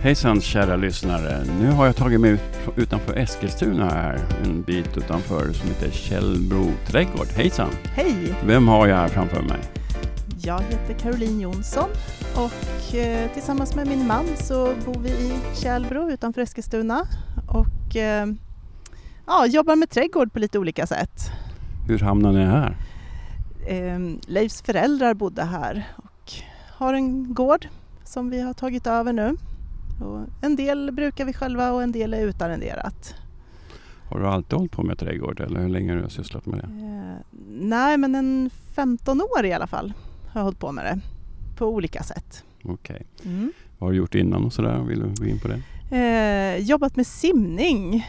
Hejsan kära lyssnare. Nu har jag tagit mig ut utanför Eskilstuna här, en bit utanför, som heter Källbro trädgård. Hejsan! Hej! Vem har jag här framför mig? Jag heter Caroline Jonsson och eh, tillsammans med min man så bor vi i Källbro utanför Eskilstuna och eh, ja, jobbar med trädgård på lite olika sätt. Hur hamnade ni här? Eh, Leifs föräldrar bodde här och har en gård som vi har tagit över nu. Och en del brukar vi själva och en del är utarrenderat. Har du alltid hållit på med trädgård eller hur länge har du sysslat med det? Eh, nej, men en 15 år i alla fall har jag hållit på med det på olika sätt. Okej. Mm. Vad har du gjort innan och sådär? Vill du gå in på det? Eh, jobbat med simning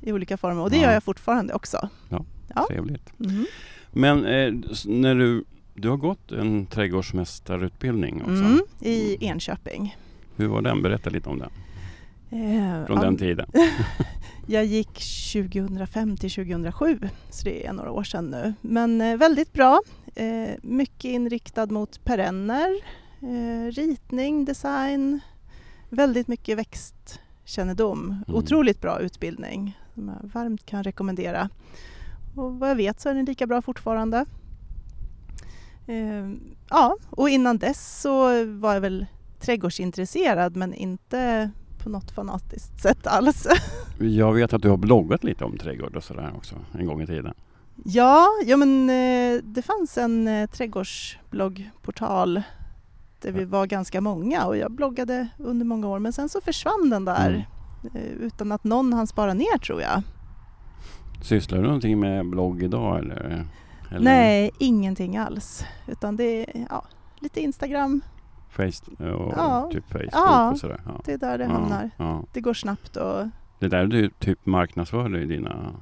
i olika former och det Ja. gör jag fortfarande också. Ja. Trevligt. Mhm. Men eh, när du, du har gått en trädgårdsmästarutbildning också. Mm, I Enköping. Hur var den? Berätta lite om den. Eh, Från ja, den tiden. Jag gick 2005 till 2007, så det är några år sedan nu. Men eh, väldigt bra. Eh, mycket inriktad mot perenner, eh, ritning, design, väldigt mycket växtkännedom. Mm. Otroligt bra utbildning som jag varmt kan rekommendera. Och vad jag vet så är den lika bra fortfarande. Eh, ja, och innan dess så var jag väl trädgårdsintresserad men inte på något fanatiskt sätt alls. Jag vet att du har bloggat lite om trädgård och sådär också en gång i tiden. Ja, ja men eh, det fanns en eh, trädgårdsbloggportal där vi var ganska många och jag bloggade under många år men sen så försvann den där eh, utan att någon hann spara ner tror jag. Sysslar du någonting med blogg idag eller? eller Nej, ingenting alls. Utan det är ja, lite Instagram, Face, och Ja. typ Facebook Ja. och sådär? Ja. det är där det Ja, hamnar. Ja. Det går snabbt och Det där du typ marknadsför i dina...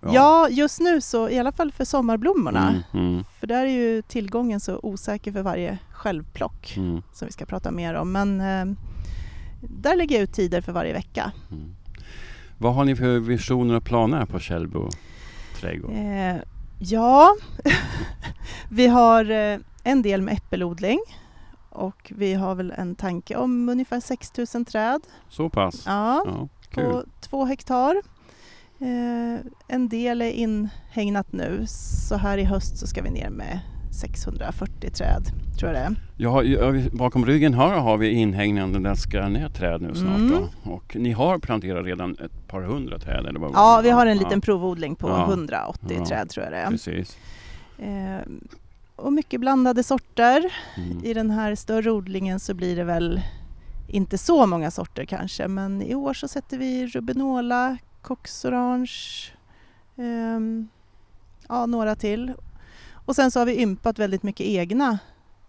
ja. just nu så i alla fall för sommarblommorna. Mm, mm, För där är ju tillgången så osäker för varje självplock. mm, som vi ska prata mer om. Men eh, där lägger jag ut tider för varje vecka. mm. Vad har ni för visioner och planer på Källbo trädgård? Eh, ja, vi har eh, en del med äppelodling och vi har väl en tanke om ungefär 6000 träd. Så pass? Ja, Ja, på två hektar. Eh, en del är inhägnat nu, så här i höst så ska vi ner med 640 träd, tror jag det är. Ja, ja, bakom ryggen här har vi inhägnande där ska ner träd nu snart. Mm. Och ni har planterat redan ett par hundra träd? Eller vad Ja, vi har en Ja, liten provodling på Ja. 180 Ja. träd tror jag det är. Precis. Eh, och mycket blandade sorter. Mm. I den här större odlingen så blir det väl inte så många sorter kanske men i år så sätter vi rubinola, coxorange, ehm, ja några till. Och sen så har vi ympat väldigt mycket egna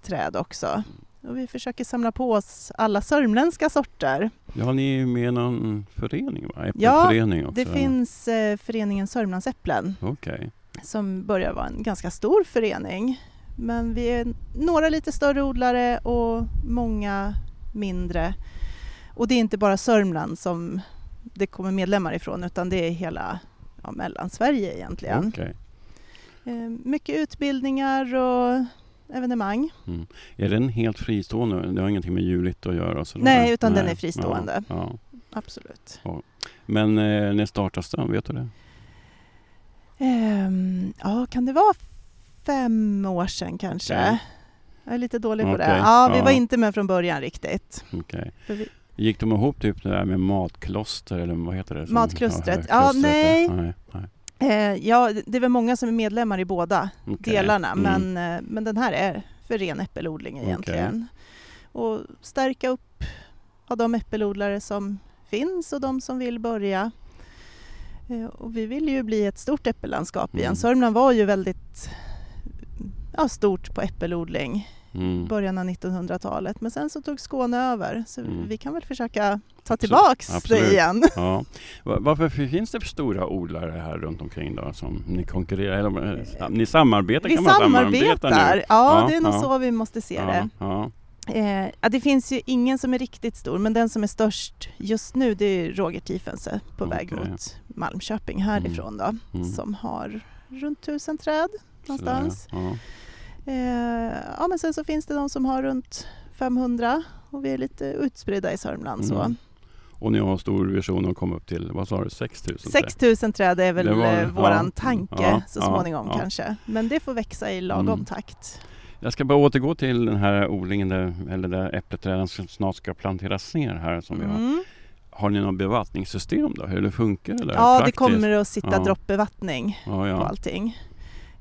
träd också. Och vi försöker samla på oss alla sörmländska sorter. Ja, ni är med i någon förening va? Ja, Äppelförening också? Det finns eh, föreningen Sörmlandsäpplen Okej. som börjar vara en ganska stor förening. Men vi är några lite större odlare och många mindre. Och det är inte bara Sörmland som det kommer medlemmar ifrån utan det är hela ja, Mellansverige egentligen. Okej. Eh, mycket utbildningar och evenemang. Mm. Är den helt fristående? Det har ingenting med Julit att göra? sådär? Nej, utan den är fristående. Ja, ja. Absolut. Men eh, när startas den? Vet du det? Ehm, ja, kan det vara fem år sedan kanske? Okej. Jag är lite dålig på det. Ja, vi ja. var inte med från början riktigt. För vi, Gick de ihop typ det där med matkloster eller vad heter det? Matklustret? Ja, Ja, nej. nej. nej. eh, ja, det är väl många som är medlemmar i båda delarna, Mm. men, eh, men den här är för ren äppelodling egentligen. Och stärka upp av de äppelodlare som finns och de som vill börja. Eh, och vi vill ju bli ett stort äppellandskap igen. Mm. Sörmland var ju väldigt ja, stort på äppelodling Mm. början av 1900-talet. Men sen så tog Skåne över så Mm. vi kan väl försöka ta tillbaks Absolut. det igen. Ja. Va- Varför finns det för stora odlare här runt omkring då som ni konkurrerar eller, eh, Ni samarbetar Vi kan man samarbeta samarbetar. nu? Ja, Ja, det är nog ja. så vi måste se det. Ja, ja. Eh, ja, det finns ju ingen som är riktigt stor, men den som är störst just nu det är Roger Tiefensee på väg Okej. mot Malmköping härifrån då, Mm. som har runt tusen träd någonstans. Sådär, ja. Eh, ja, men sen så finns det de som har runt 500 och vi är lite utspridda i Sörmland. Så. Mm. Och ni har stor vision att komma upp till, vad sa du, 6000? 6000 träd är väl Det var- eh, våran ja, tanke ja, så småningom ja. kanske. Men det får växa i lagom Mm. takt. Jag ska bara återgå till den här odlingen där, eller där äppelträden som snart ska planteras ner här som vi har. Mm. Har ni något bevattningssystem då? Hur det funkar? Eller Ja, det praktiskt? kommer att sitta Ja. droppbevattning på allting.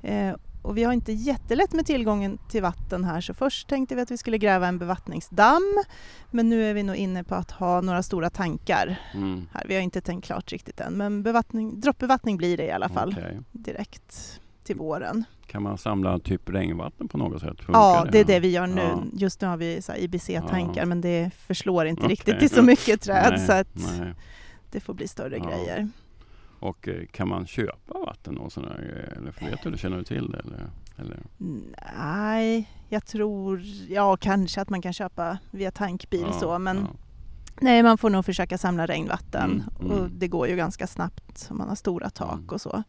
Eh, och vi har inte jättelätt med tillgången till vatten här så först tänkte vi att vi skulle gräva en bevattningsdamm men nu är vi nog inne på att ha några stora tankar Mm. här. Vi har inte tänkt klart riktigt än men bevattning, droppbevattning blir det i alla fall Okej. direkt till våren. Kan man samla typ regnvatten på något sätt? Funkar Ja, det är det vi gör nu. Ja. Just nu har vi IBC-tankar Ja. men det förslår inte Okej. riktigt till så mycket träd Nej, så att nej. det får bli större Ja. grejer. Och eh, kan man köpa vatten och sådana grejer? Eller vet du, känner du till det? Eller, eller? Nej, jag tror, ja kanske att man kan köpa via tankbil Ja, så men ja. nej man får nog försöka samla regnvatten Mm, mm. och det går ju ganska snabbt om man har stora tak Mm. och så.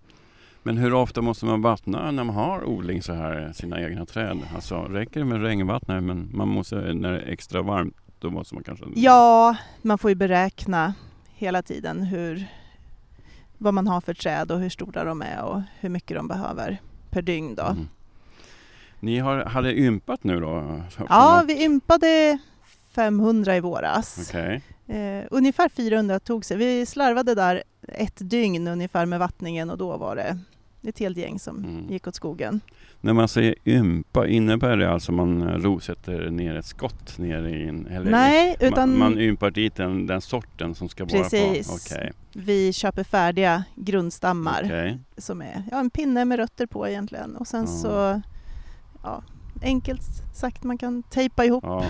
Men hur ofta måste man vattna när man har odling så här, sina egna träd? Alltså räcker det med regnvattnet men man måste, när det är extra varmt då måste man kanske... Ja, man får ju beräkna hela tiden hur, vad man har för träd och hur stora de är och hur mycket de behöver per dygn då. Mm. Ni har, hade ympat nu då? Ja, vi ympade 500 i våras. Okej. Eh, ungefär 400 tog sig. Vi slarvade där ett dygn ungefär med vattningen och då var det ett helt gäng som Mm. gick åt skogen. När man säger ympa, innebär det alltså man eh, rosätter ner ett skott ner i en... Eller Nej, utan man, man ympar dit den, den sorten som ska vara Precis. på? Okej. vi köper färdiga grundstammar okej. som är ja, en pinne med rötter på egentligen. Och sen Ja. så, ja, enkelt sagt, man kan tejpa ihop Ja,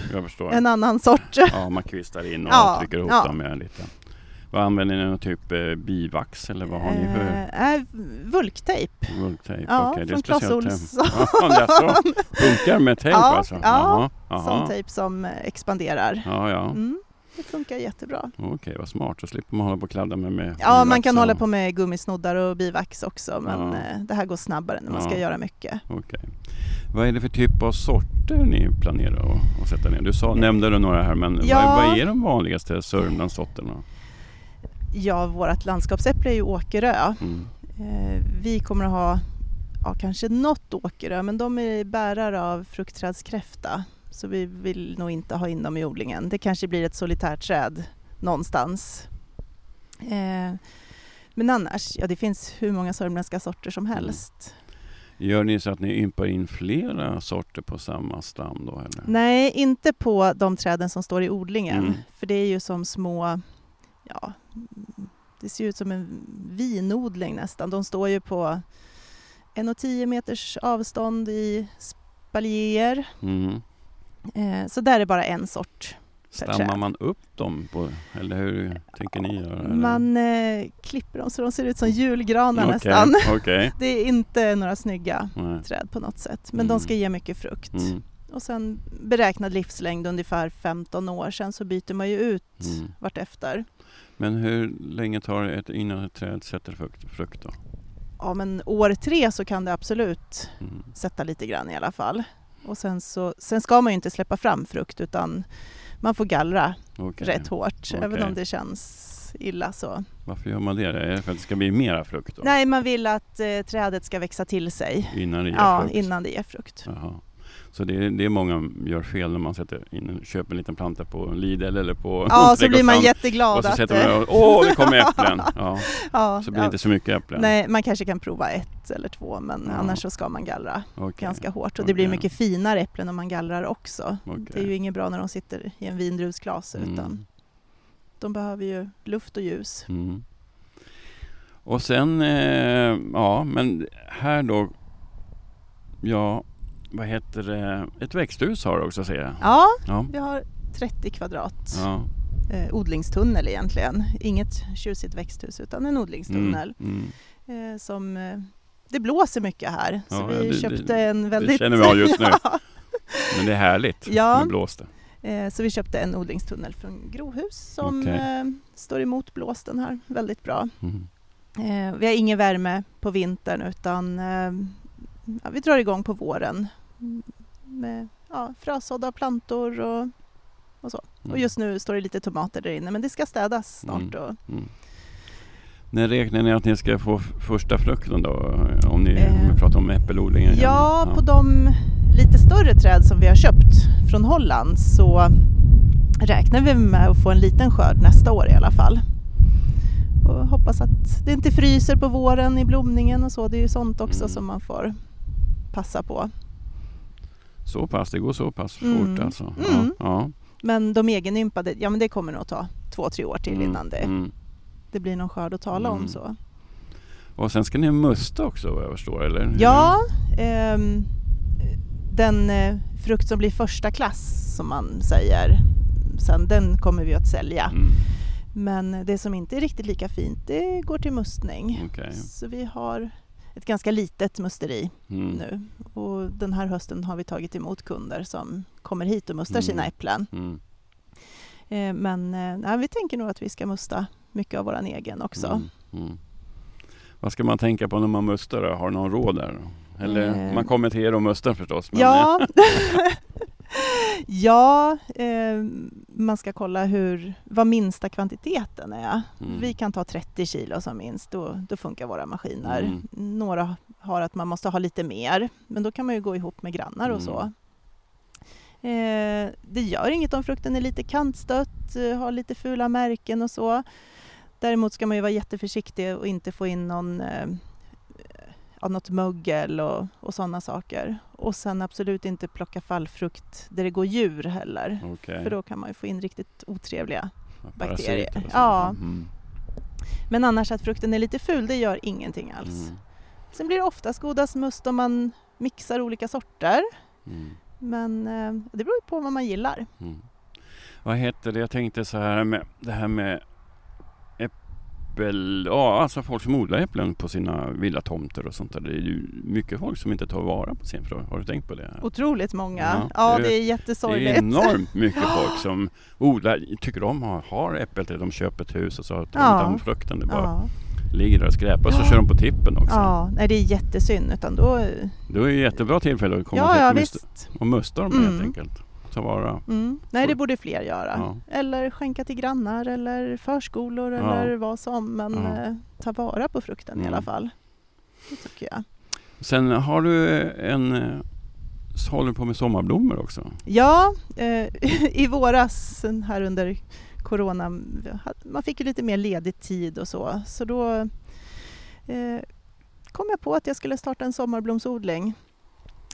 en annan sort. Ja, man kvistar in och Ja, trycker ihop ja. dem med en liten... Vad använder ni? Någon typ eh, bivax eller vad har ni för Eh, äh, vulktejp. vulktejp? Ja, är från Clas Ohlson. Ja. Funkar med tejp Ja, alltså? ja. Sån tejp som eh, expanderar. Ja, ja. Mm, det funkar jättebra. Okej, vad smart. Så slipper man hålla på och kladda med, med Ja, man kan och- hålla på med gummisnoddar och bivax också men Ja. eh, det här går snabbare när man ska Ja. göra mycket. Okej. Vad är det för typ av sorter ni planerar att, att sätta ner? Du sa, nämnde du några här, men Ja. vad, vad är de vanligaste Sörmlandssorterna? Ja, vårt landskapsäpple är ju Åkerö. Mm. Eh, vi kommer att ha ja, kanske något Åkerö men de är bärare av fruktträdskräfta så vi vill nog inte ha in dem i odlingen. Det kanske blir ett solitärt träd någonstans. Eh, men annars, ja det finns hur många sörmländska sorter som Mm. helst. Gör ni så att ni ympar in flera sorter på samma stam då? Eller? Nej, inte på de träden som står i odlingen. Mm. För det är ju som små, ja, mm, det ser ut som en vinodling nästan. De står ju på en och tio meters avstånd i spaljer. Mm. Eh, så där är bara en sort. Stammar man upp dem? På, eller hur tänker ni göra? eller? Man eh, klipper dem så de ser ut som julgranar Okej, nästan. Okej. Det är inte några snygga Nej. träd på något sätt. Men Mm. de ska ge mycket frukt. Mm. Och sen beräknad livslängd ungefär 15 år. Sen så byter man ju ut Mm. vartefter. Men hur länge tar det ett, innan ett träd sätter frukt, frukt då? Ja men år tre så kan det absolut Mm. sätta lite grann i alla fall. Och sen, så, sen ska man ju inte släppa fram frukt utan man får gallra Okej. rätt hårt. Även Okej. om det känns illa så. Varför gör man det? Är det för att det ska bli mera frukt då? Nej, man vill att eh, trädet ska växa till sig. Innan det ger Ja, frukt? innan det ger frukt. Jaha. Så det är, det är många gör fel när man sätter in, köper en liten planta på Lidl eller på Ja, så blir man jätteglad Och så sätter eh, man åh det kommer äpplen! Ja, ja, så blir det ja. inte så mycket äpplen. Nej, man kanske kan prova ett eller två men Ja. annars så ska man gallra Okej, ganska hårt. Och det blir mycket finare äpplen om man gallrar också. Det är ju inget bra när de sitter i en vindruvsglas utan Mm, de behöver ju luft och ljus. mm. Och sen, eh, ja men här då, ja vad heter det, ett växthus har du också ser jag. Ja, Ja. vi har 30 kvadrat ja. eh, odlingstunnel egentligen. Inget tjusigt växthus utan en odlingstunnel. Mm, mm. Eh, som, eh, det blåser mycket här så Ja, vi ja, det- köpte det- en väldigt... känner vi av just nu. Men det är härligt Ja. med blåste. Eh, så vi köpte en odlingstunnel från Grohus som Okej. eh, står emot blåsten här väldigt bra. Mm. Eh, vi har ingen värme på vintern utan vi drar igång på våren. Med ja, frösådda plantor och, och så. Mm. Och just nu står det lite tomater där inne men det ska städas snart. Mm. Och, Mm. När räknar ni att ni ska få första frukten då? Om ni, Eh, pratar om äppelodlingen. igen. ja, på de lite större träd som vi har köpt från Holland så räknar vi med att få en liten skörd nästa år i alla fall. Och hoppas att det inte fryser på våren i blomningen och så. Det är ju sånt också Mm. som man får passa på. Så pass, det går så pass Mm. fort alltså? Mm. Ja. Men de egenimpade, ja men det kommer nog ta två, tre år till Mm, innan det, mm. det blir någon skörd att tala Mm. om så. Och sen ska ni musta också vad jag förstår, eller? Ja, ehm, den eh, frukt som blir första klass som man säger, sen den kommer vi att sälja. Mm. Men det som inte är riktigt lika fint, det går till mustning. Okej. Så vi har ett ganska litet musteri Mm. nu. Och den här hösten har vi tagit emot kunder som kommer hit och mustar sina Mm. äpplen. Mm. Eh, Men eh, nej, vi tänker nog att vi ska musta mycket av våran egen också. Mm. Mm. Vad ska man tänka på när man mustar? Har du någon råd där? Eller Eh. man kommer till er och mustar förstås. men- Ja, ja eh, man ska kolla hur, vad minsta kvantiteten är. Mm. Vi kan ta 30 kilo som minst, då, då funkar våra maskiner. Mm. Några har att man måste ha lite mer, men då kan man ju gå ihop med grannar och så. Eh, det gör inget om frukten är lite kantstött, eh, har lite fula märken och så. Däremot ska man ju vara jätteförsiktig och inte få in någon, eh, ja, något mögel och, och sådana saker. Och sen absolut inte plocka fallfrukt där det går djur heller. Okej. För då kan man ju få in riktigt otrevliga. Bakterier. Ja. Mm. Men annars att frukten är lite ful, det gör ingenting alls. Mm. Sen blir det oftast godast must om man mixar olika sorter. Mm. Men eh, det beror på vad man gillar. Mm. Vad heter det? Jag tänkte så här med det här med äppel... Ja, alltså folk som odlar äpplen på sina villatomter och sånt där. Det är ju mycket folk som inte tar vara på sin frukt. Har du tänkt på det? Otroligt många. Ja, Ja, det- det är Det är jättesorgligt. enormt mycket folk som odlar, tycker om har, har äppelträd. De köper ett hus och så tar de Ja. inte hand frukten. Det bara Ja, ligger där och skräpar. Så Ja. kör de på tippen också. ja, nej det är jättesynd. Utan då, Det är ju jättebra tillfälle att komma ja, till ja och och musta dem Mm. helt enkelt. Ta vara. Mm. Nej, det borde fler göra. Ja. Eller skänka till grannar eller förskolor Ja. eller vad som. Men Ja. eh, ta vara på frukten i Mm. alla fall. Det tycker jag. Sen har du en... eh, Så håller du på med sommarblommor också. Ja, eh, i våras här under Corona, man fick ju lite mer ledig tid och så. Så då eh, kom jag på att jag skulle starta en sommarblomsodling.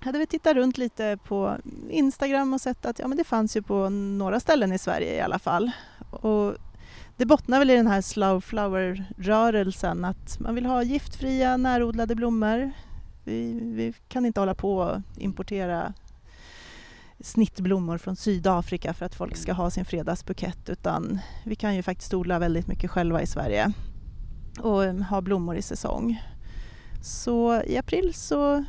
Hade vi tittat runt lite på Instagram och sett att ja, men det fanns ju på några ställen i Sverige i alla fall. Och det bottnar väl i den här slow flower-rörelsen att man vill ha giftfria närodlade blommor. Vi, vi kan inte hålla på och importera snittblommor från Sydafrika för att folk ska ha sin fredagsbukett utan vi kan ju faktiskt odla väldigt mycket själva i Sverige och eh, ha blommor i säsong. Så i april så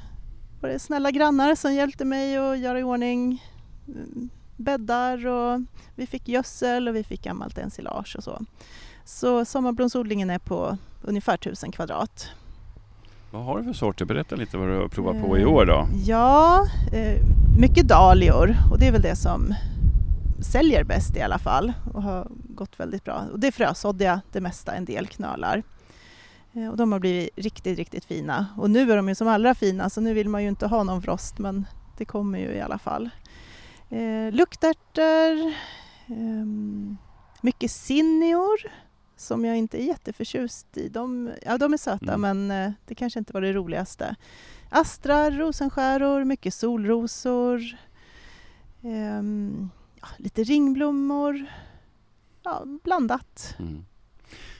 var det snälla grannar som hjälpte mig att göra i ordning mm, bäddar och vi fick gödsel och vi fick gammalt ensilage och så. Så sommarblomsodlingen är på ungefär 1000 kvadrat. Vad har du för sorter? Berätta lite vad du har provat på i år då. Ja, eh, mycket dahlior och det är väl det som säljer bäst i alla fall och har gått väldigt bra. Och det är frösåddiga det mesta, en del knölar. Eh, och de har blivit riktigt, riktigt fina. Och nu är de ju som allra fina så nu vill man ju inte ha någon frost men det kommer ju i alla fall. Eh, luktärtor, ehm, mycket sinnior som jag inte är jätteförtjust i. De, ja, de är söta Mm. men eh, det kanske inte var det roligaste. Astrar, rosenskäror, mycket solrosor, ehm, ja, lite ringblommor. Ja, blandat. Mm.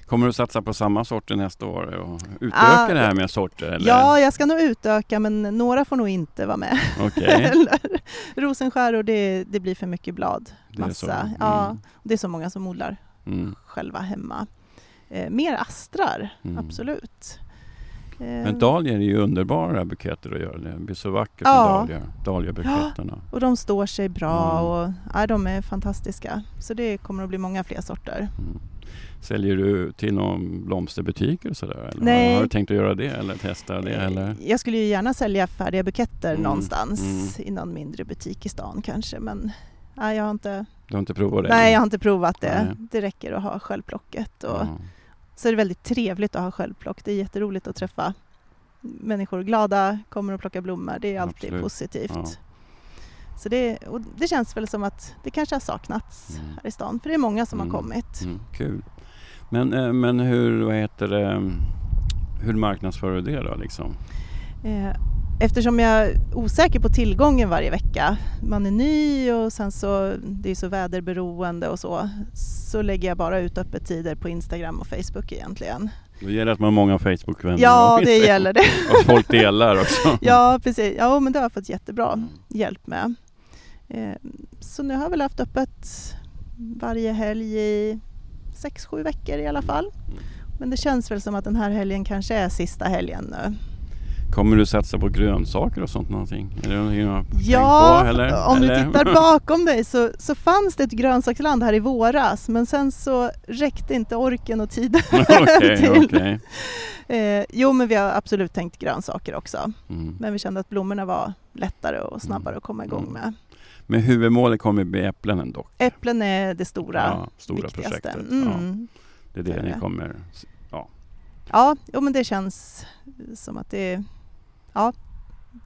Kommer du satsa på samma sorter nästa år och utöka Ah, det här med sorter? Eller? Ja, jag ska nog utöka men några får nog inte vara med. Eller, rosenskäror, det, det blir för mycket blad. det är. Massa. Mm. Ja, det är så många som odlar Mm. själva hemma. Eh, mer astrar, Mm. absolut. Men dahlior är ju underbara buketter att göra. Det blir så vackert Ja. med. Dahliabuketterna. Och de står sig bra Mm. och ja, de är fantastiska. Så det kommer att bli många fler sorter. Mm. Säljer du till någon blomsterbutik eller sådär? Eller Nej. Har du tänkt att göra det eller testa det? Eller? Jag skulle ju gärna sälja färdiga buketter Mm, någonstans i någon mindre butik i stan kanske men nej, jag har inte, Du har inte provat det? nej, jag har inte provat det. Nej. Det räcker att ha självplocket. Och, Ja. Så är det väldigt trevligt att ha självplock. Det är jätteroligt att träffa människor glada, kommer och plockar blommor. Det är alltid Absolut. positivt. Ja. Så det, och det känns väl som att det kanske har saknats Mm. här i stan. För det är många som Mm. har kommit. Mm, kul. Men, eh, men hur, vad heter det, hur marknadsför du det då liksom? Eh, Eftersom jag är osäker på tillgången varje vecka, man är ny och sen så det är så väderberoende och så, så lägger jag bara ut öppettider på Instagram och Facebook egentligen. Då gäller det att man har många Facebook-vänner. Ja, det gäller det. Och att folk delar också. Ja, precis. Ja, men det har jag fått jättebra hjälp med. Eh, Så nu har jag väl haft öppet varje helg i sex, sju veckor i alla fall. Men det känns väl som att den här helgen kanske är sista helgen nu. Kommer du satsa på grönsaker och sånt någonting? Är det någonting du har tänkt Ja, på? Eller? om eller? du tittar bakom dig så, så fanns det ett grönsaksland här i våras men sen så räckte inte orken och tiden Okej, till. okej. Eh, jo men vi har absolut tänkt grönsaker också. Mm. Men vi kände att blommorna var lättare och snabbare att komma igång Mm. med. Men huvudmålet kommer bli äpplen ändå? Äpplen är det stora, ja, stora viktigaste. projektet. Ja, Mm. det är det det ni kommer... Ja, jo, men det känns som att det. Ja,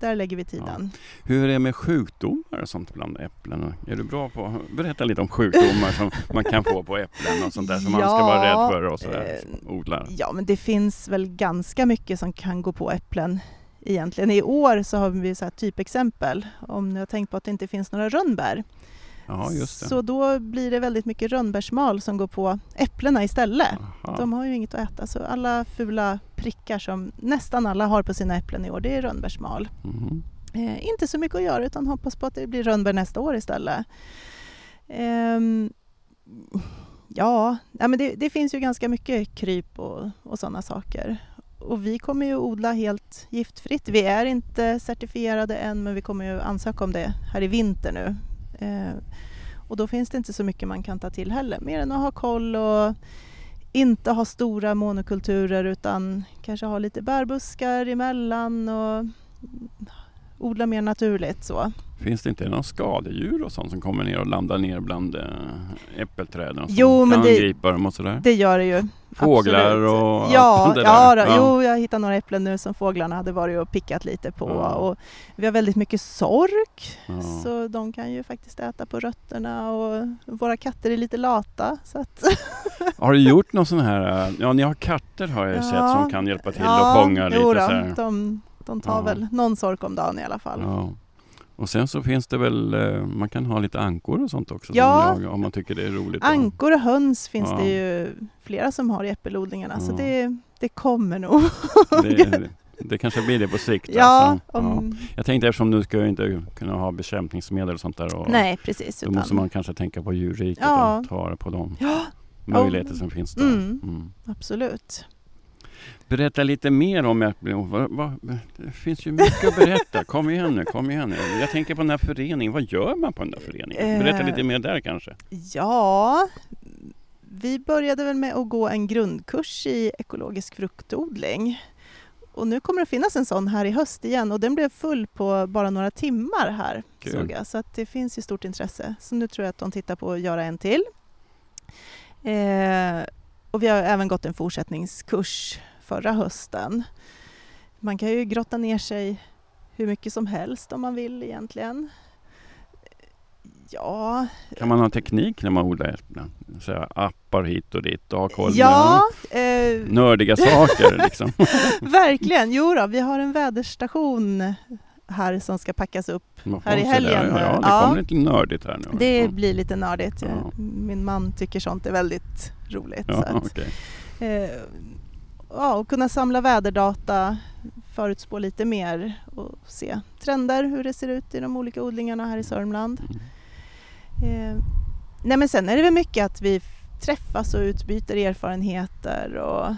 där lägger vi tiden. Hur är det med sjukdomar och sånt bland äpplen? Är du bra på Berätta lite om sjukdomar som man kan få på äpplen och sånt där som man ska vara rädd för och sådär, eh, odlare. Ja, men det finns väl ganska mycket som kan gå på äpplen egentligen. I år så har vi så typexempel. Om ni har tänkt på att det inte finns några rönnbär. Ja. Så då blir det väldigt mycket rönnbärsmal som går på äpplena istället. Aha. De har ju inget att äta så alla fula prickar som nästan alla har på sina äpplen i år det är rönnbärsmal. Mhm. Eh, inte så mycket att göra utan hoppas på att det blir rönnbär nästa år istället. Ehm, ja, ja men det, det finns ju ganska mycket kryp och, och sådana saker. Och vi kommer ju odla helt giftfritt. Vi är inte certifierade än men vi kommer ju ansöka om det här i vinter nu. Eh, och då finns det inte så mycket man kan ta till heller, mer än att ha koll och inte ha stora monokulturer utan kanske ha lite bärbuskar emellan och odla mer naturligt så. Finns det inte några skadedjur och sånt som kommer ner och landar ner bland äh, äppelträden? och Jo, men kan det- dem och sådär? Det gör det ju. Fåglar absolut. och ja, allt det där? ja, då, Ja. Jo, jag hittade några äpplen nu som fåglarna hade varit och pickat lite på. Ja. Och vi har väldigt mycket sork Ja. så de kan ju faktiskt äta på rötterna och våra katter är lite lata. Så att, Har du gjort någon sån här, äh, ja ni har katter har jag ju sett som kan hjälpa till och fånga lite jo så här. de, de tar väl någon sork om dagen i alla fall. Ja. Och sen så finns det väl, eh, man kan ha lite ankor och sånt också Ja. jagar, om man tycker det är roligt. Ankor och höns finns Ja. det ju flera som har i äppelodlingarna så Ja. det, det kommer nog. det, det kanske blir det på sikt. ja, alltså. ja. om, Jag tänkte eftersom du ska inte kunna ha bekämpningsmedel och sånt där. Och nej precis. Då måste man kanske tänka på djurriket Ja. och ta på de Ja, möjligheter som finns där. Mm. Mm. absolut. Berätta lite mer om vad, det finns ju mycket att berätta. Kom igen nu, kom igen nu. Jag tänker på den här föreningen. Vad gör man på den där föreningen? Berätta Eh. lite mer där kanske. Ja, vi började väl med att gå en grundkurs i ekologisk fruktodling. Och nu kommer det finnas en sån här i höst igen och den blev full på bara några timmar här såg jag. Så att det finns ju stort intresse. Så nu tror jag att de tittar på att göra en till. Eh, och vi har även gått en fortsättningskurs förra hösten. Man kan ju grotta ner sig hur mycket som helst om man vill egentligen. Ja, Kan man ha teknik när man odlar? Så här, appar hit och dit och ha koll ja eh, nördiga saker liksom. verkligen. Jo då, vi har en väderstation här som ska packas upp. Här i helgen där, nu. Ja, det Ja. kommer lite nördigt här nu. Det ja. blir lite nördigt. Ja. Min man tycker sånt är väldigt roligt. Så Ja, att, okej. eh, ja, och kunna samla väderdata, förutspå lite mer och se trender, hur det ser ut i de olika odlingarna här i Sörmland. Mm. Eh, nej men sen är det väl mycket att vi träffas och utbyter erfarenheter och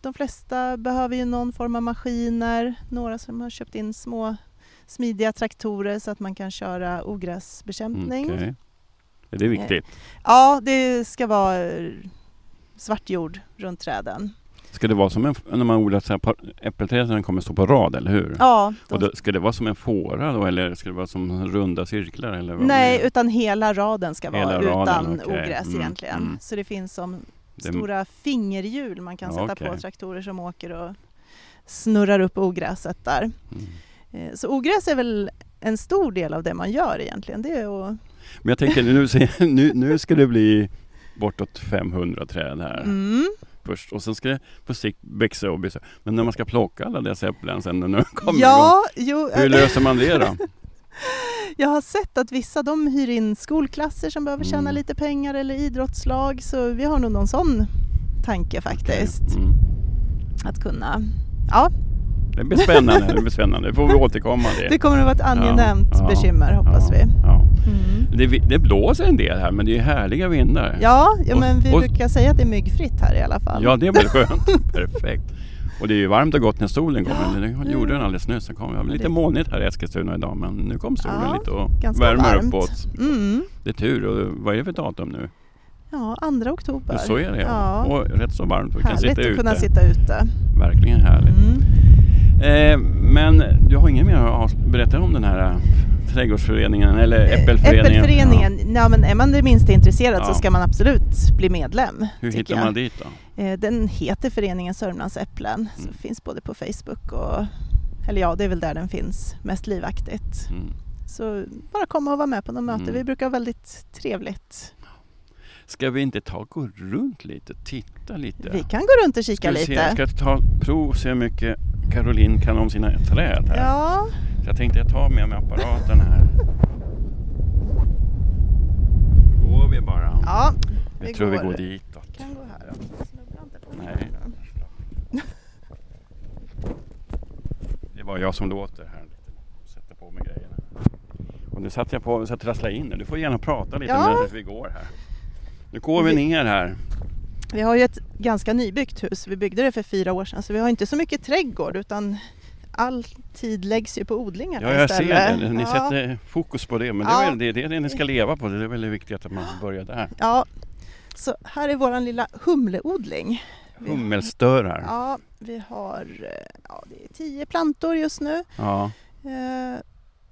de flesta behöver ju någon form av maskiner. Några som har köpt in små smidiga traktorer så att man kan köra ogräsbekämpning. Okej. Är det viktigt? Ja, det ska vara eh, svart jord runt träden. Ska det vara som en, när man odlar så här äppelträd så den kommer stå på rad, eller hur? Ja, de, Och då, ska det vara som en fåra då, eller ska det vara som runda cirklar? Eller vad nej, utan hela raden ska Hela vara raden, utan okej. ogräs Mm, egentligen. mm. Så det finns som Det- stora fingerhjul man kan Ja, sätta okej. på traktorer som åker och snurrar upp ogräset där. Mm. Eh, Så ogräs är väl en stor del av det man gör egentligen. Det är att, Men jag tänker nu, nu, nu ska det bli bortåt 500 träd här mm, först och sen ska det på sikt växa och bli så. Men när man ska plocka alla dessa äpplen sen när de kommer ja, jo, igång, hur löser man det då? jag har sett att vissa de hyr in skolklasser som behöver tjäna Mm. lite pengar eller idrottslag så vi har nog någon sån tanke faktiskt. Mm. Att kunna, ja, Det blir spännande, det blir spännande. Det får vi återkomma det till. kommer att vara ett angenämt Ja, bekymmer hoppas vi. Ja. Mm. Det, det blåser en del här men det är härliga vindar. Ja, ja men vi och- brukar säga att det är myggfritt här i alla fall. Ja, det är väl skönt. Perfekt. Och det är ju varmt och gott när solen kommer. Ja, Det det- gjorde den alldeles nyss. Det kom lite det- molnigt här i Eskilstuna idag men nu kom solen Ja, lite och värmer varmt. upp oss. Mm. Det är tur. Och vad är det för datum nu? Ja, andra oktober. Så är det Ja. Och rätt så varmt. Vi kan Härligt sitta att ute. kunna sitta ute. Verkligen härligt. Mm. Eh, men du har inget mer att berätta om den här eh, trädgårdsföreningen eller äppelföreningen? Äppelföreningen, ja. men är man det minsta intresserad Ja. så ska man absolut bli medlem. Hur hittar jag. man dit då? Eh, Den heter Föreningen Sörmlands Äpplen, så Mm. finns både på Facebook och, eller ja, det är väl där den finns mest livaktigt. Mm. Så bara komma och vara med på några möten, Mm. vi brukar ha väldigt trevligt. Ska vi inte ta och gå runt lite, titta lite? Vi kan gå runt och kika Ska vi se, lite. Jag ska ta prov och se hur mycket Caroline kan om sina träd här. Ja, Så jag tänkte jag tar med mig apparaten här. Då går vi bara. ja jag vi tror går. vi går ditåt. kan gå här då. Snubbla inte på mig Nej. Det var jag som låter här. Sätta på mig grejerna. Och nu satte jag på så att trassla in. Du får gärna prata lite Ja. medan vi går här. Nu går vi ner här. Vi har ju ett ganska nybyggt hus. Vi byggde det för fyra år sedan så vi har inte så mycket trädgård utan all tid läggs ju på odlingarna Ja, jag ser istället. det. Ni Ja. sätter fokus på det. Men det Ja. är väl det, det, är det ni ska leva på. Det är väldigt viktigt att man börjar där. Ja, så här är vår lilla humleodling. Hummelstörar. Ja, vi har eh, ja, det är tio plantor just nu Ja. eh,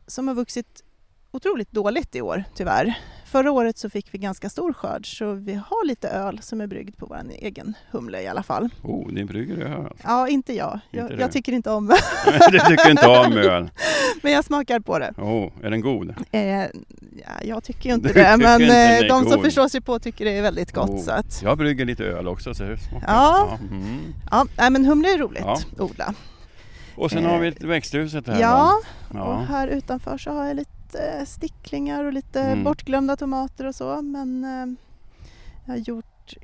som har vuxit otroligt dåligt i år tyvärr. Förra året så fick vi ganska stor skörd så vi har lite öl som är bryggd på vår egen humle i alla fall. Oh, ni brygger öl. Ja, inte jag. Inte Jag, jag tycker inte om du tycker inte om öl. men jag smakar på det. Oh, är den god? Eh, ja, jag tycker ju inte Du det, men inte eh, de som god. förstår sig på tycker det är väldigt gott. Oh. Så att, Jag brygger lite öl också. Så det smakar. Ja. Mm. ja, nej, men humle är roligt Ja. att odla. Och sen har vi ett växthuset här. Ja, va? och ja. här utanför så har jag lite sticklingar och lite Mm. bortglömda tomater och så. Men eh, jag har gjort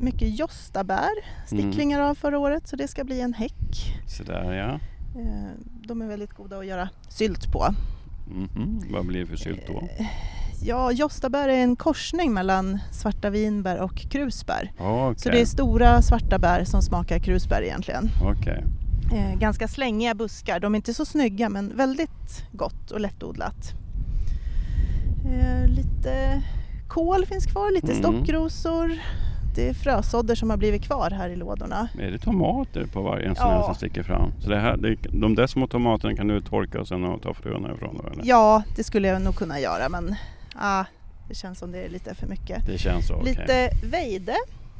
mycket jostabär, sticklingar Mm. av förra året, så det ska bli en häck. Sådär ja. Eh, de är väldigt goda att göra sylt på. Mhm. Vad blir det för sylt då? Eh, Ja, jostabär är en korsning mellan svarta vinbär och krusbär. Okej. Så det är stora svarta bär som smakar krusbär egentligen. Okej. Eh, ganska slängiga buskar. De är inte så snygga men väldigt gott och lättodlat. Eh, lite kål finns kvar, lite Mm. stockrosor. Det är frösådder som har blivit kvar här i lådorna. Är det tomater på varje sån Ja. som sticker fram? Så det här, det, de där små tomaterna kan du torka och sen ta fröna ifrån eller? Ja, det skulle jag nog kunna göra men ah, det känns som det är lite för mycket. Det känns så. Lite vejde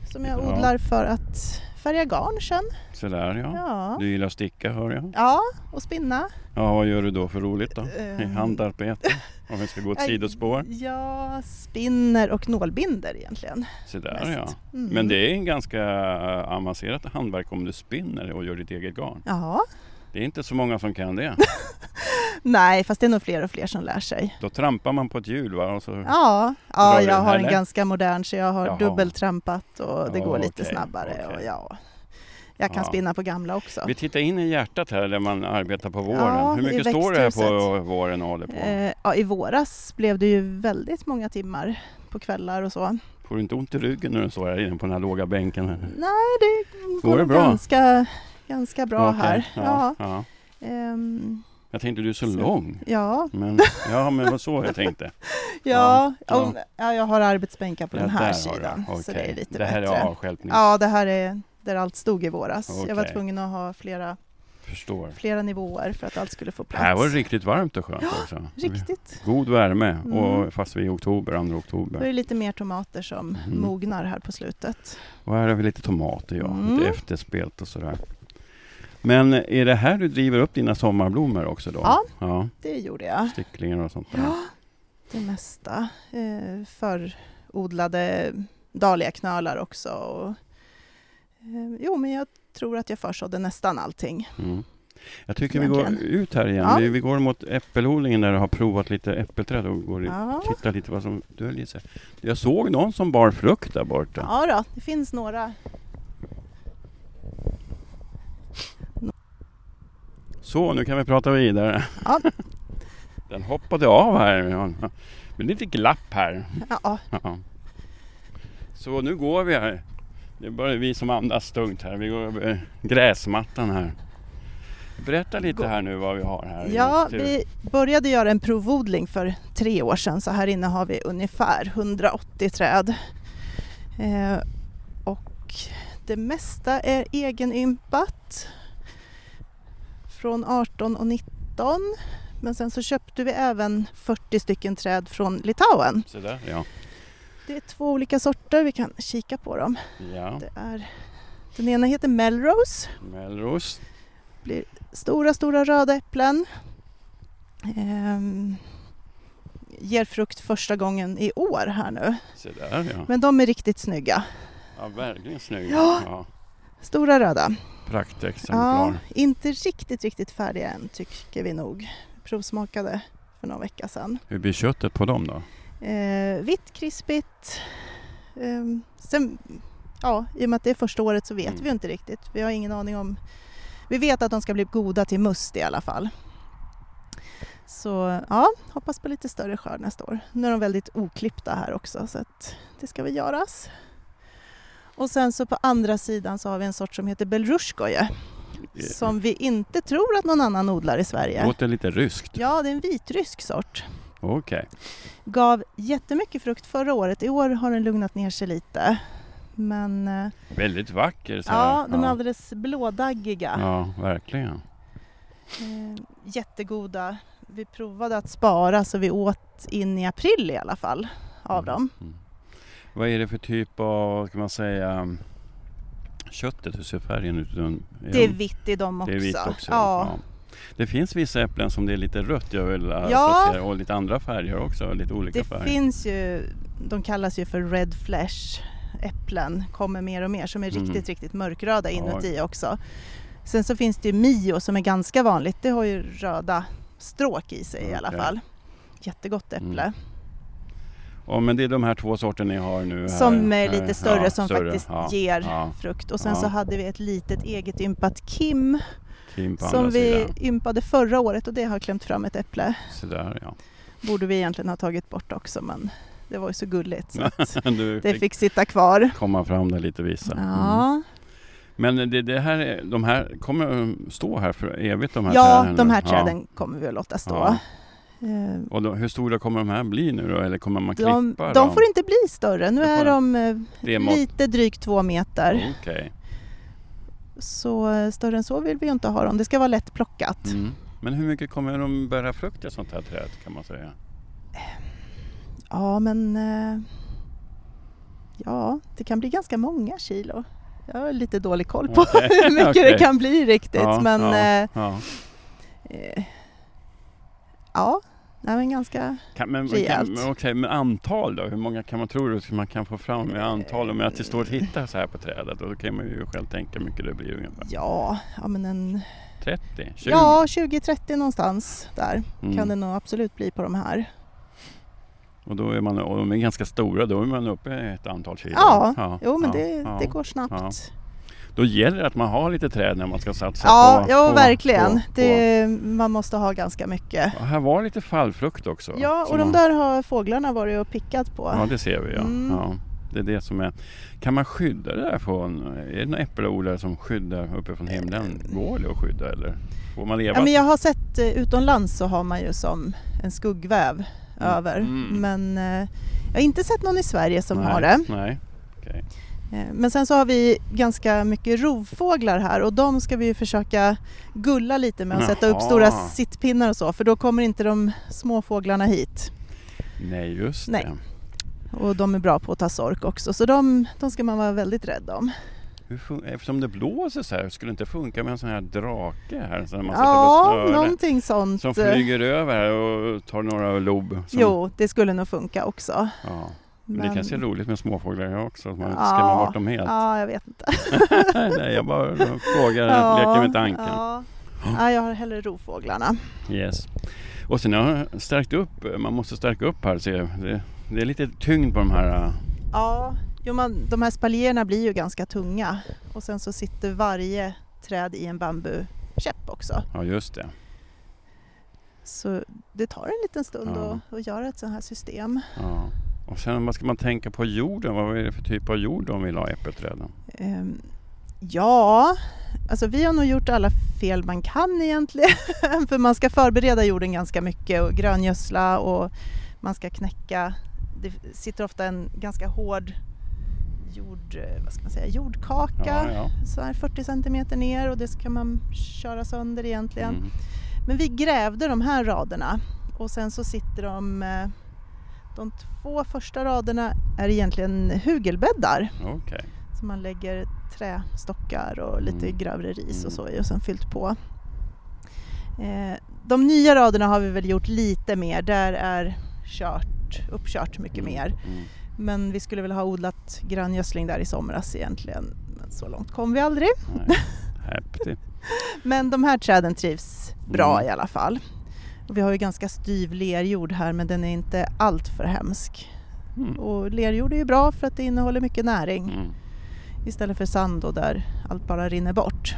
som jag Ja. odlar för att färga garn sen. Sådär ja. Ja, Du gillar sticka hör jag. ja och spinna. Ja, vad gör du då för roligt då? Ehm, handarbete? Om vi ska gå ett sidospår? Jag spinner och nålbinder egentligen. Sådär mest. ja. Mm. Men det är en ganska avancerat hantverk om du spinner och gör ditt eget garn. Ja, Det är inte så många som kan det. nej fast det är nog fler och fler som lär sig. Då trampar man på ett hjul va? Och så, Ja, ja jag har en heller? ganska modern så jag har Jaha. dubbeltrampat och det Ja, går lite okej, snabbare. Och okej. ja. Jag kan Ja. spinna på gamla också. Vi tittar in i hjärtat här där man arbetar på våren. Ja, Hur mycket står det här på våren och håller på? Eh, ja, I våras blev det ju väldigt många timmar på kvällar och så. Får du inte ont i ryggen när du står här inne på den här låga bänken? Nej, det Går går det bra? ganska, ganska bra Okej, här. Ja, Ja, ja. ehm, Jag tänkte du är så, Så. lång. ja, Men, ja, men vad så jag tänkte. ja, Ja, om- ja, jag har arbetsbänkar på Ja, den här sidan. Så Okej. det är lite Det här bättre. är avstjälpnings... Ja, det här är där allt stod i våras. Jag var tvungen att ha flera, Förstår. flera nivåer för att allt skulle få plats. Här var det riktigt varmt och skönt också. Riktigt. God värme, Mm. och fast vi är i oktober, 2 Då är oktober. det lite mer tomater som Mm. mognar här på slutet. Och här har vi lite tomater, ja. Mm. Lite efterspelt och sådär. Men är det här du driver upp dina sommarblommor också då? Ja. ja Det gjorde jag. sticklingar och sånt där. Ja, det mesta. Eh, förodlade dahliaknölar också. Och, eh, jo, men jag tror att jag försådde nästan allting. Mm. Jag tycker vi går Egentligen. ut här igen. Ja. Vi, vi går mot äppelodlingen där du har provat lite äppelträd och går Ja, tittar lite vad som döljer sig. Jag såg någon som bar frukt där borta. ja då, det finns några. Så, nu kan vi prata vidare. Ja. Den hoppade av här. Det blir lite glapp här. Ja, Ja. Så nu går vi här. Det är bara vi som andas tungt här. Vi går över gräsmattan här. Berätta lite här nu vad vi har här. ja vi började göra en provodling för tre år sedan så här inne har vi ungefär 180 träd. Eh, och det mesta är egenympat från 18 och 19. Men sen så köpte vi även 40 stycken träd från Litauen. Så där, ja. Det är två olika sorter, vi kan kika på dem. ja. Det är, den ena heter Melrose, Melrose. stora, stora röda äpplen. Ehm, ger frukt första gången i år här nu. Så där ja. Men de är riktigt snygga. Ja, verkligen snygg. Ja. Ja. Stora röda. Praktexemplar. Ja, inte riktigt, riktigt färdiga än tycker vi nog. Provsmakade för några vecka sedan. Hur blir köttet på dem då? Eh, vitt, krispigt. Ehm, sen, ja, I och med att det är första året så vet Mm. vi inte riktigt. Vi har ingen aning om... Vi vet att de ska bli goda till must i alla fall. Så ja, hoppas på lite större skörd nästa år. Nu är de väldigt oklippta här också så att det ska väl göras. Och sen så på andra sidan så har vi en sort som heter Belrushkoje som vi inte tror att någon annan odlar i Sverige. Låter lite ryskt. Ja, det är en vitrysk sort. Okej. Gav jättemycket frukt förra året. I år har den lugnat ner sig lite. Men eh, Väldigt vacker. Så ja, de är alldeles blådaggiga. Ja, verkligen. Eh, jättegoda. Vi provade att spara så vi åt in i april i alla fall av dem. Mm. Vad är det för typ av, kan man säga, köttet? Hur ser färgen ut? Det är vitt i dem också. Det är vitt också. Ja. Det finns vissa äpplen som det är lite rött jag vill Ja. associera och lite andra färger också. Lite olika Det färger. finns ju, de kallas ju för red flesh äpplen, kommer mer och mer som är Mhm. riktigt, riktigt mörkröda Ja. inuti också. Sen så finns det ju Mio som är ganska vanligt, det har ju röda stråk i sig i alla Okej. fall. Jättegott äpple. Mm. Ja, men det är de här två sorterna ni har nu. Här. Som är lite större Ja, som större. faktiskt Ja, ger ja. frukt. Och sen så hade vi ett litet eget ympat Kim Kim som vi sidan. ympade förra året och det har klämt fram ett äpple. Så där ja. Borde vi egentligen ha tagit bort också men det var ju så gulligt så det fick fick sitta kvar. komma fram där lite visa. Mm. Ja, Men det, det här, är- de här kommer stå här för evigt de här ja träden? de här träden kommer vi att låta stå. Eh, Och då, hur stora kommer de här bli nu då? Eller kommer man De, klippa de dem? får inte bli större. Nu är de eh, lite drygt två meter. Okej. Så eh, större än så vill vi inte ha dem. Det ska vara lätt plockat. Mm. Men hur mycket kommer de bära frukt i sånt här träd kan man säga? Ja, men ja, det kan bli ganska många kilo. Jag har lite dålig koll på Okej, hur mycket okej. det kan bli riktigt. Ja, men ja, ja. eh, ja, nej, men ganska... Kan, men, Rejält. okej, men antal då? Hur många kan man tro att man kan få fram med antal? Om att det står att hitta så här på trädet, då kan man ju själv tänka hur mycket det blir ungefär. Ja, ja men en... 30? 20? Ja, 20-30 någonstans där Mm. kan det nog absolut bli på de här. Och då är man, och de är ganska stora, då är man uppe i ett antal kilo. Ja, jo men ja, det, ja. det går snabbt. Då gäller det att man har lite träd när man ska satsa Ja, på... ja verkligen. På, på. Det, man måste ha ganska mycket. Och här var lite fallfrukt också. Ja, och de man- där har fåglarna varit och pickat på. Ja, det ser vi ja. Mm. ja. Det är det som är... Kan man skydda det där från... Är det några äppelodlare som skyddar uppifrån himlen? Går det att skydda eller får man leva? Ja, men jag har sett eh, utomlands så har man ju som en skuggväv över. Mm. Men eh, jag har inte sett någon i Sverige som Nej, har det. Nej. Eh, Men sen så har vi ganska mycket rovfåglar här och de ska vi försöka gulla lite med och sätta upp stora sittpinnar och så för då kommer inte de små fåglarna hit. Nej, just Nej. det. Och de är bra på att ta sork också så de, de ska man vara väldigt rädd om. Eftersom det blåser så här, skulle det inte funka med en sån här drake här? Så man Ja, snöre, någonting sånt. Som flyger över här och tar några lob. Som, Jo, det skulle nog funka också. Ja. Men det kanske är roligt med småfåglar också, att man Ja, skrämmer bort dem helt. Ja, jag vet inte. Nej, jag bara frågar, leker med tanken. Ja. Ja, jag har hellre rovfåglarna. Yes. Och sen har jag stärkt upp, man måste stärka upp här. Så det, det är lite tyngd på de här. äh, Ja, jo, man, de här spaljéerna blir ju ganska tunga och sen så sitter varje träd i en bambukäpp också. Ja, just det. Så det tar en liten stund Ja. att, att göra ett sånt här system. Ja. Och sen vad ska man tänka på jorden? Vad är det för typ av jord de vill ha äppelträden? Ehm, ja, alltså vi har nog gjort alla fel man kan egentligen. För man ska förbereda jorden ganska mycket och gröngödsla och man ska knäcka. Det sitter ofta en ganska hård jord, eh, vad ska man säga, jordkaka. Ja, ja. Så här 40 centimeter ner och det ska man köra sönder egentligen. Mm. Men vi grävde de här raderna och sen så sitter de eh, de två första raderna är egentligen hugelbäddar Okej. som man lägger trästockar och lite Mm. grövre ris Mm. och så i och sen fyllt på. Eh, de nya raderna har vi väl gjort lite mer, där är kört, uppkört mycket mer. Mm. Men vi skulle väl ha odlat gröngödsling där i somras egentligen. Men så långt kom vi aldrig. Men de här träden trivs bra Mm. i alla fall. Och vi har ju ganska styv lerjord här men den är inte allt för hemsk. Mm. Och lerjord är ju bra för att det innehåller mycket näring Mm. istället för sand då där allt bara rinner bort.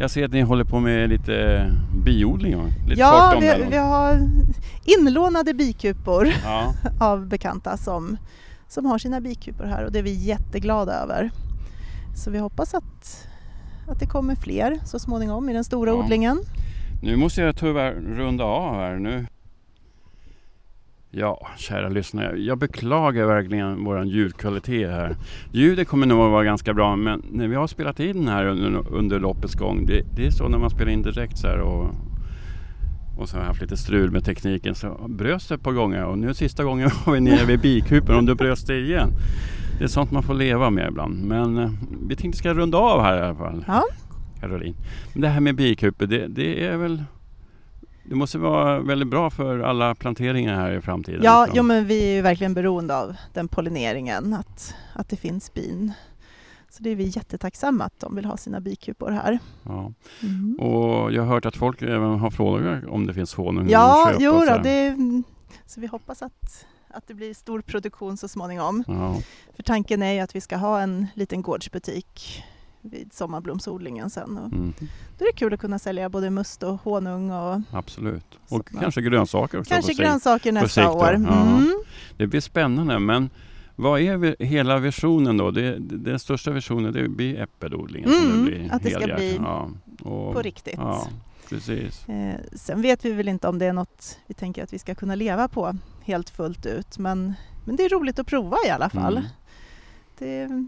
Jag ser att ni håller på med lite biodling, va? lite ja, vi, vi har inlånade bikupor Ja, av bekanta som, som har sina bikupor här och det är vi jätteglada över. Så vi hoppas att, att det kommer fler så småningom i den stora Ja. odlingen nu måste jag tyvärr runda av här nu. Ja, kära lyssnare. Jag beklagar verkligen vår ljudkvalitet här. Ljudet kommer nog att vara ganska bra, men när vi har spelat in här under, under loppets gång, det, det är så när man spelar in direkt så här och, och så har jag haft lite strul med tekniken så bröts det ett par gånger och nu sista gången var vi nere vid bikupen och då bröts det igen. Det är sånt man får leva med ibland. Men eh, vi tänkte ska runda av här i alla fall. Ja. Caroline. Men det här med bikuper, det, det är väl det måste vara väldigt bra för alla planteringar här i framtiden. Ja, liksom. jo, men vi är ju verkligen beroende av den pollineringen, att, att det finns bin. Så det är vi jättetacksamma att de vill ha sina bikupor här. ja. Mm. Och jag har hört att folk även har frågor om det finns honung Ja, köpa jo och då, sådär. det, så vi hoppas att, att det blir stor produktion så småningom. Ja, För tanken är ju att vi ska ha en liten gårdsbutik vid sommarblomsodlingen sen. Och mm, då är det kul att kunna sälja både must och honung och absolut. Och ja. kanske grönsaker också. kanske grönsaker nästa år. Mm. Det blir spännande men vad är hela visionen då? Det, det, den största visionen det blir äppelodlingen. Mm, det blir att det ska bli ja, och, På riktigt. Ja, precis. Eh, sen vet vi väl inte om det är något vi tänker att vi ska kunna leva på helt fullt ut. Men, men det är roligt att prova i alla fall. Mm. Det,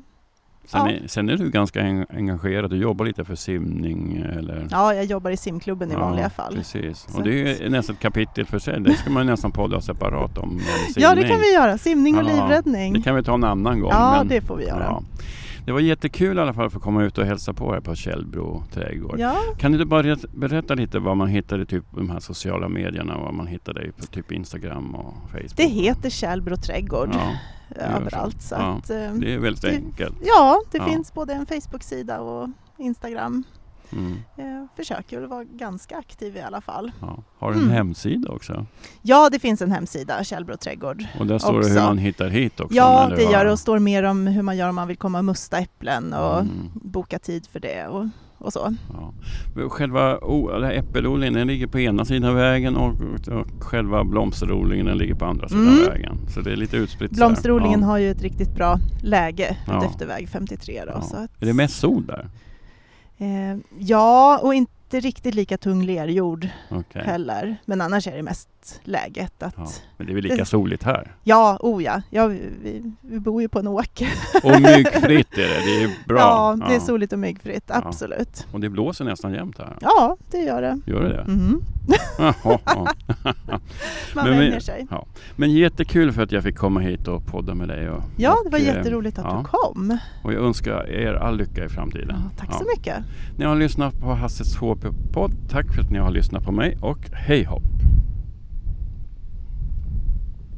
Sen, Ja. är, sen är du ganska en, engagerad. Du jobbar lite för simning eller? ja, jag jobbar i simklubben i vanliga fall. Precis. Och det är nästan ett kapitel för sig. Det ska man nästan podda separat om. med Ja, det simning. kan vi göra. Simning och Ja, livräddning. Det kan vi ta en annan gång. ja, men- det får vi göra. Det var jättekul i alla fall att få komma ut och hälsa på här på Källbro trädgård. Ja, Kan du bara berätta lite vad man hittar i typ de här sociala medierna? Vad man hittar dig på typ Instagram och Facebook? det heter Källbro trädgård Ja, överallt. så. Ja, att, eh, det är väldigt det- enkelt. ja, det finns både en Facebook-sida och Instagram. Mm. Eh, försöker vara ganska aktiv i alla fall. Ja. Har du en Mm. hemsida också? Ja, det finns en hemsida, Källbro trädgård. Och där står det hur Också. man hittar hit också? Ja, det gör det och står mer om hur man gör om man vill komma och musta äpplen och Mm. boka tid för det och, och så. Ja. Själva äppelodlingen den ligger på ena sidan vägen och, och själva blomsterodlingen den ligger på andra sidan Mm. vägen. Så det är lite utspritt. Blomsterodlingen ja. har ju ett riktigt bra läge Ja. efter väg 53 då. Ja. Så att, Är det mest sol där? Eh, ja, och inte riktigt lika tung lerjord Okej. heller. Men annars är det mest läget att Ja. Men det är väl lika Det- soligt här? Ja, oh ja. ja vi, vi bor ju på en åker. Och myggfritt är det, det är bra. Ja, det är Ja. soligt och myggfritt, Ja. absolut. Och det blåser nästan jämt här. Ja, det gör det. Gör det det? Ja. Man Men vänjer sig. Men jättekul för att jag fick komma hit och podda med dig. Och, Ja, och, det var eh, jätteroligt att ja. du kom. Och jag önskar er all lycka i framtiden. Ja, tack Ja. så mycket. Ni har lyssnat på Hasses HP-podd. Tack för att ni har lyssnat på mig och hej hopp!